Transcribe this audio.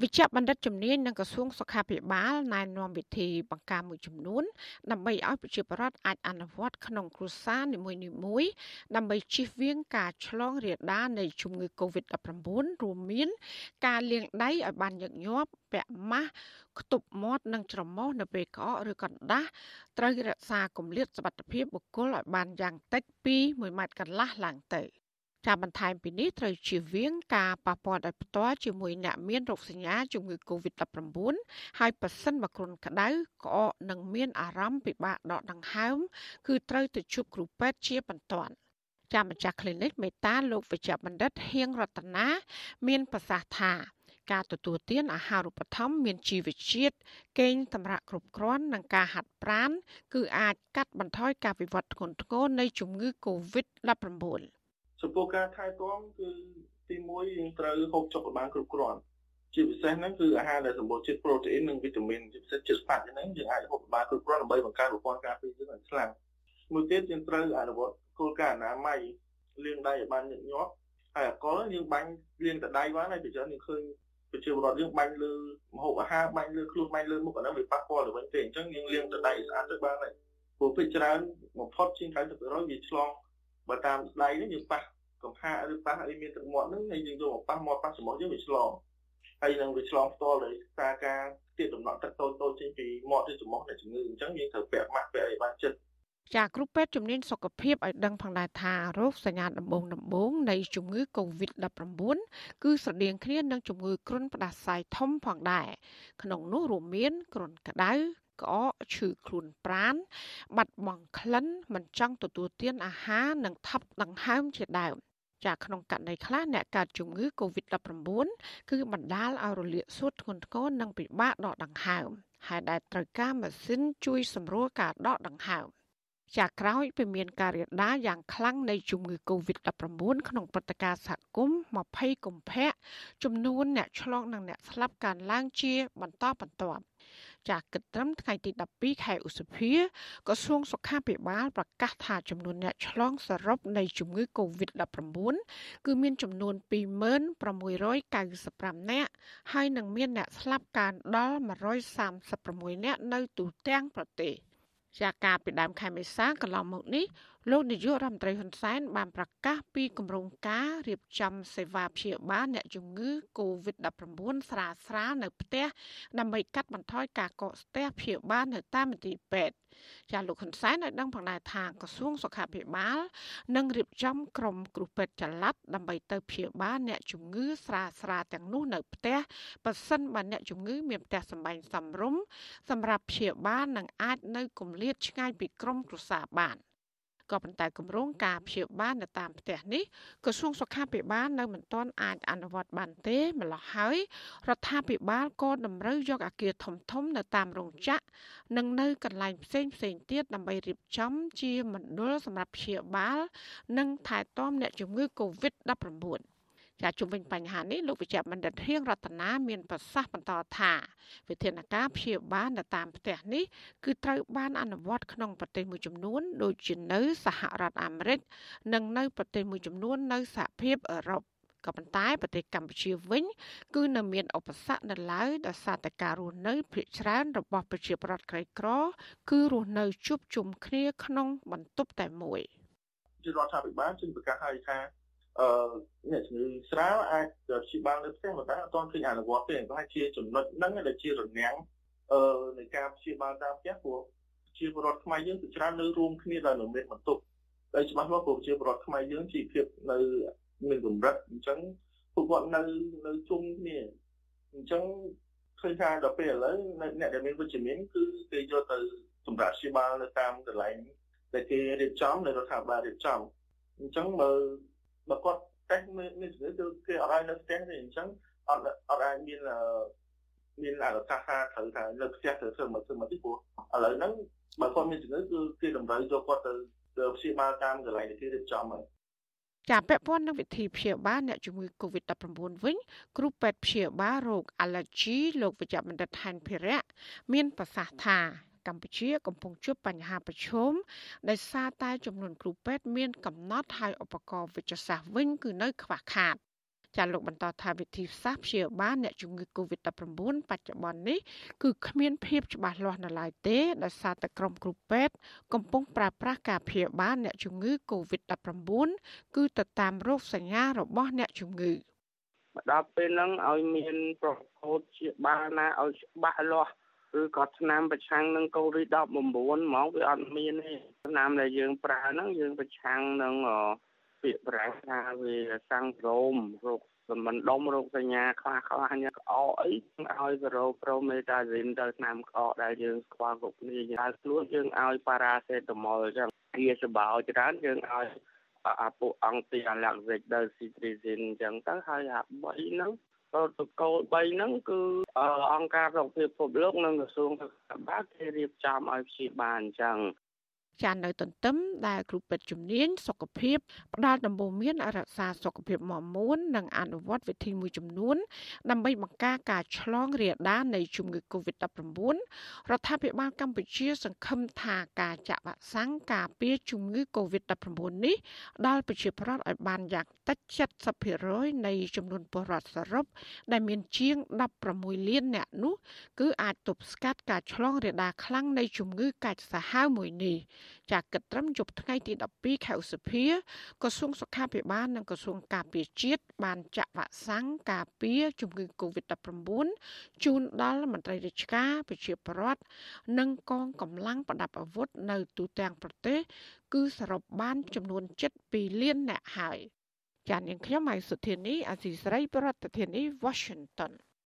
វិជ្ជបណ្ឌិតជំនាញនឹងក្រសួងសុខាភិបាលណែនាំវិធីបង្ការមួយចំនួនដើម្បីឲ្យប្រជាពលរដ្ឋអាចអនុវត្តក្នុងគ្រួសារនីមួយៗដើម្បីជៀសវាងការឆ្លងរាលដាលនៃជំងឺ Covid-19 រួមមាន ការលាងដៃឲ្យបានញឹកញាប់ពាក់ម៉ាស់ខ្ទប់មាត់និងច្រមុះនៅពេលក្អកឬកណ្ដាស់ត្រូវរក្សាគម្លាតសុវត្ថិភាពបុគ្គលឲ្យបានយ៉ាងតិចពី1ម៉ែត្រកន្លះឡើងទៅ។ ចាបន្ថែមពីនេះត្រូវជៀសវាងការប៉ះពាល់ដោយផ្ទាល់ជាមួយអ្នកមានរោគសញ្ញាជំងឺ Covid-19 ហើយប៉ះសិនបើគ្រុនក្តៅក្អកនិងមានអារម្មណ៍ពិបាកដកដង្ហើមគឺត្រូវទៅជួបគ្រូពេទ្យជាបន្ទាន់ចាម្ចាស់ clinic មេតាលោកវិជ្ជបណ្ឌិតហៀងរតនាមានប្រសាសន៍ថាការទទួលទានអាហារូបត្ថម្ភមានជីវជាតិកេងតម្រាក់គ្រប់គ្រាន់និងការហាត់ប្រាណគឺអាចកាត់បន្ថយការវិវត្តធ្ងន់ធ្ងរនៃជំងឺ Covid-19 ចំពោះការថែទាំគឺទី1យើងត្រូវហូបចុកឲ្យបានគ្រប់គ្រាន់ជាពិសេសហ្នឹងគឺអាហារដែលសម្បូរជាតិប្រូតេអ៊ីននិងវីតាមីនជាពិសេសជាតិស្វាហ្នឹងយើងអាចហូបបានគ្រប់គ្រាន់ដើម្បីបង្កើនប្រព័ន្ធការពារយើងឲ្យខ្លាំងមួយទៀតយើងត្រូវអនុវត្តគោលការណ៍អនាម័យលាងដៃឲ្យបានញឹកញាប់ហើយអកលយើងបាញ់លាងតែដៃបានហើយពីច្រើនយើងឃើញប្រជាពលរដ្ឋយើងបាញ់លើម្ហូបអាហារបាញ់លើខ្លួនបាញ់លើមុខអានោះវាប៉ះពាល់ទៅវិញទេអញ្ចឹងយើងលាងតែដៃស្អាតទៅបានហើយព្រោះពេលច្រើនបំផុតជាង90%វាឆ្លងបើតាមដៃនេះយើងប៉ះ កំហាឬប៉ះអីមានទឹកមាត់ហ្នឹងហើយយើងយកមកប៉ះមាត់ប៉ះច្រមុះយើងវាឆ្លងហើយនឹងវាឆ្លងផ្ទាល់ដោយសារការទាបដំណក់ទឹកតូចតូចចេញពីមាត់ទៅច្រមុះនៃជំងឺអញ្ចឹងយើងត្រូវពាក់ម៉ាស់ពាក់អីបានចិត្តចាគ្រូពេទ្យជំនាញសុខភាពឲ្យដឹងផងដែរថារោគសញ្ញាដំបូងដំបូងនៃជំងឺ Covid-19 គឺស្រដៀងគ្នានឹងជំងឺគ្រុនផ្ដាសាយធំផងដែរក្នុងនោះរួមមានគ្រុនក្តៅក្អកឈឺខ្លួនប្រានបាត់បង់ក្លិនមិនចង់ទទួលទានអាហារនិងថប់ដង្ហើមជាដើម ចាក្នុងករណីខ្លះអ្នកកើតជំងឺ Covid-19 គឺបណ្ដាលឲ្យរលាកសួតធ្ងន់ធ្ងរនិងពិបាកដកដង្ហើមហើយដែលត្រូវការម៉ាស៊ីនជួយសម្រួលការដកដង្ហើមចាក្រោយពីមានការរាលដាលយ៉ាងខ្លាំងនៃជំងឺ Covid-19 ក្នុងព្រឹត្តិការណ៍សហគមន៍20កុម្ភៈចំនួនអ្នកឆ្លងនិងអ្នកស្លាប់កើនឡើងជាបន្តបន្ទាប់ ចាស់គិតត្រឹមថ្ងៃទី12ខែឧសភាក្រសួងសុខាភិបាលប្រកាសថាចំនួនអ្នកឆ្លងសរុបនៃជំងឺ Covid-19 គឺមានចំនួន2695នាក់ហើយនឹងមានអ្នកស្លាប់កើនដល់136នាក់នៅទូទាំងប្រទេស។ជាការពីដើមខែមេសាកន្លងមកនេះ លោកនាយករដ្ឋមន្ត្រីហ៊ុនសែនបានប្រកាសពីគម្រោងការរៀបចំសេវាព្យាបាលអ្នកជំងឺ Covid-19 ស្រាលស្រាលនៅផ្ទះដើម្បីកាត់បន្ថយការកកស្ទះព្យាបាលនៅតាមមន្ទីរពេទ្យចាលោកហ៊ុនសែនឲ្យដឹងផងដែរថាក្រសួងសុខាភិបាលនឹងរៀបចំក្រុមគ្រូពេទ្យចល័តដើម្បីទៅព្យាបាលអ្នកជំងឺស្រាលស្រាលទាំងនោះនៅផ្ទះប៉ះសិនបើអ្នកជំងឺមានផ្ទះសម្បែងសំរុំសម្រាប់ព្យាបាលនិងអាចនៅគម្លាតឆ្ងាយពីក្រុមគ្រួសារបាន។ ក៏ប៉ុន្តែគម្រោងការព្យាបាលនៅតាមផ្ទះនេះក្រសួងសុខាភិបាលនៅមិនទាន់អាចអនុវត្តបានទេម្ល៉េះហើយរដ្ឋាភិបាលក៏តម្រូវយកអាគារធំធំនៅតាមរោងចក្រនិងនៅកន្លែងផ្សេងផ្សេងទៀតដើម្បីរៀបចំជាមណ្ឌលសម្រាប់ព្យាបាល និងថែទាំអ្នកជំងឺ Covid-19 ចាជុំវិញបញ្ហានេះលោកវិជ្ជបណ្ឌិតហៀងរតនាមានប្រសាសន៍បន្តថាវិធានការព្យាបាលនៅតាមផ្ទះនេះគឺត្រូវបានអនុវត្តក្នុងប្រទេសមួយចំនួន ដូចជានៅសហរដ្ឋអាមេរិកនិងនៅប្រទេសមួយចំនួននៅសហភាពអឺរ៉ុបក៏ប៉ុន្តែប្រទេសកម្ពុជាវិញ គឺនៅមានឧបសគ្គនៅឡើយដោយសារតែការរស់នៅភាគច្រើនរបស់ប្រជាពលរដ្ឋក្រីក្រ គឺរស់នៅជួបជុំគ្នាក្នុងបន្ទប់តែមួយជារដ្ឋាភិបាលจึงប្រកាសឲ្យថា អឺអ្នកជំងឺស្រាលអាចព្យាបាលនៅផ្ទះប៉ុន្តែអត់ទាន់ឃើញអនុវត្តទេប្រហែលជាចំណុចហ្នឹងដែលជារនាំងអឺនៃការព្យាបាលតាមផ្ទះព្រោះជាបរដ្ឋខ្មែរយើងគឺច្រើននៅរួមគ្នាដោយនៅមានបន្ទប់ហើយច្បាស់មកព្រោះជាបរដ្ឋខ្មែរយើងជីវភាពនៅមានកម្រិតអញ្ចឹងពួកគាត់នៅនៅជុំគ្នាអញ្ចឹងឃើញថាដល់ពេលឥឡូវអ្នកដែលមានវិជ្ជមានគឺគេយកទៅសម្រាប់ព្យាបាលនៅតាមកន្លែងដែលគេរៀបចំនៅរដ្ឋាភិបាលរៀបចំអញ្ចឹងមើល បើគាត់តេស្តមានជំងឺគឺគេអត់ឲ្យនៅផ្ទះទេអញ្ចឹងអត់អត់អាចមានមានអនុសាសន៍ថាត្រូវថានៅផ្ទះត្រូវធ្វើមកធ្វើមកទីព្រោះឥឡូវហ្នឹងបើគាត់មានជំងឺគឺគេតម្រូវយកគាត់ទៅទៅព្យាបាលតាមកន្លែងដែលគេរៀបចំហើយចាពាក់ព័ន្ធនឹងវិធីព្យាបាលអ្នកជំងឺ Covid-19 វិញគ្រូពេទ្យព្យាបាលរោគ Allergy លោកវិជ្ជបណ្ឌិតហែនភិរៈមានប្រសាសន៍ថា កម្ពុជាកំពុងជួបបញ្ហាប្រឈមដោយសារតែចំនួនគ្រូពេទ្យមានកំណត់ហើយឧបករណ៍វិទ្យាសាស្ត្រវិញគឺនៅខ្វះខាតចាលោកបន្តថាវិធីសាស្ត្រព្យាបាលអ្នកជំងឺ Covid-19 បច្ចុប្បន្ននេះគឺគ្មានភាពច្បាស់លាស់នៅឡើយទេដោយសារតែក្រុមគ្រូពេទ្យកំពុងប្រើប្រាស់ការព្យាបាលអ្នកជំងឺ Covid-19 គឺទៅតាមរោគសញ្ញារបស់អ្នកជំងឺមកដល់ពេលហ្នឹងឲ្យមានប្រកោតជាបាលណាឲ្យច្បាស់លាស់ ឬក៏ឆ្នាំប្រឆាំងនឹងកូវីដ19ហ្មងវាអត់មានទេឆ្នាំដែលយើងប្រើហ្នឹងយើងប្រឆាំងនឹងពាក្យប្រាថាវាសង្គ្រោមរោគសម្មិនដុំរោគសញ្ញាខ្លះខ្លះញ៉ាំក្អកអីឲ្យប្រូប្រូមេតាស៊ីនទៅឆ្នាំក្អកដែលយើងស្គាល់គ្រប់គ្នាយើងខ្លួនយើងឲ្យប៉ារ៉ាសេតាមុលអញ្ចឹងវាសបោច្រើនយើងឲ្យអាពួកអង្គទីអាឡាក់សិកដល់ស៊ីទ្រីស៊ីនអញ្ចឹងទៅហើយអា3ហ្នឹង ប្រូតូកូល3ហ្នឹងគឺអង្គការសុខភាពពិភពលោកនិងក្រសួងសុខាភិបាលគេរៀបចំឲ្យព្យាបាលអញ្ចឹង ចានៅទន្ទឹមដែលគ្រូពេទ្យជំនាញសុខភាពផ្ដល់ដំបូន្មានរក្សាសុខភាពមាំមួននិងអនុវត្តវិធីមួយចំនួន ដើម្បីបង្ការការឆ្លងរាលដាលនៃជំងឺ Covid-19 រដ្ឋាភិបាលកម្ពុជា សង្ឃឹមថាការចាក់វ៉ាក់សាំងការពារជំងឺ Covid-19 នេះដល់ប្រជាពលរដ្ឋឲ្យបានយ៉ាងតិច70%នៃចំនួនពលរដ្ឋសរុបដែលមានជាង16លាននាក់នោះគឺអាចទប់ស្កាត់ការឆ្លងរាលដាលខ្លាំងនៃជំងឺកាចសាហាវមួយនេះចាគិតត្រឹមយប់ថ្ងៃទី12ខែឧសភាក្រសួងសុខាភិបាលនិងក្រសួងការពារជាតិបានចាក់វ៉ាក់សាំងការពារជំងឺ Covid-19 ជូនដល់មន្ត្រីរាជការប្រជាពលរដ្ឋនិងកងកម្លាំងប្រដាប់អាវុធនៅទូទាំងប្រទេស គឺសរុបបានចំនួន7.2លាននាក់ហើយចាននាងខ្ញុំហៃសុធានីអាស៊ីសេរីប្រធានាធិបតី Washington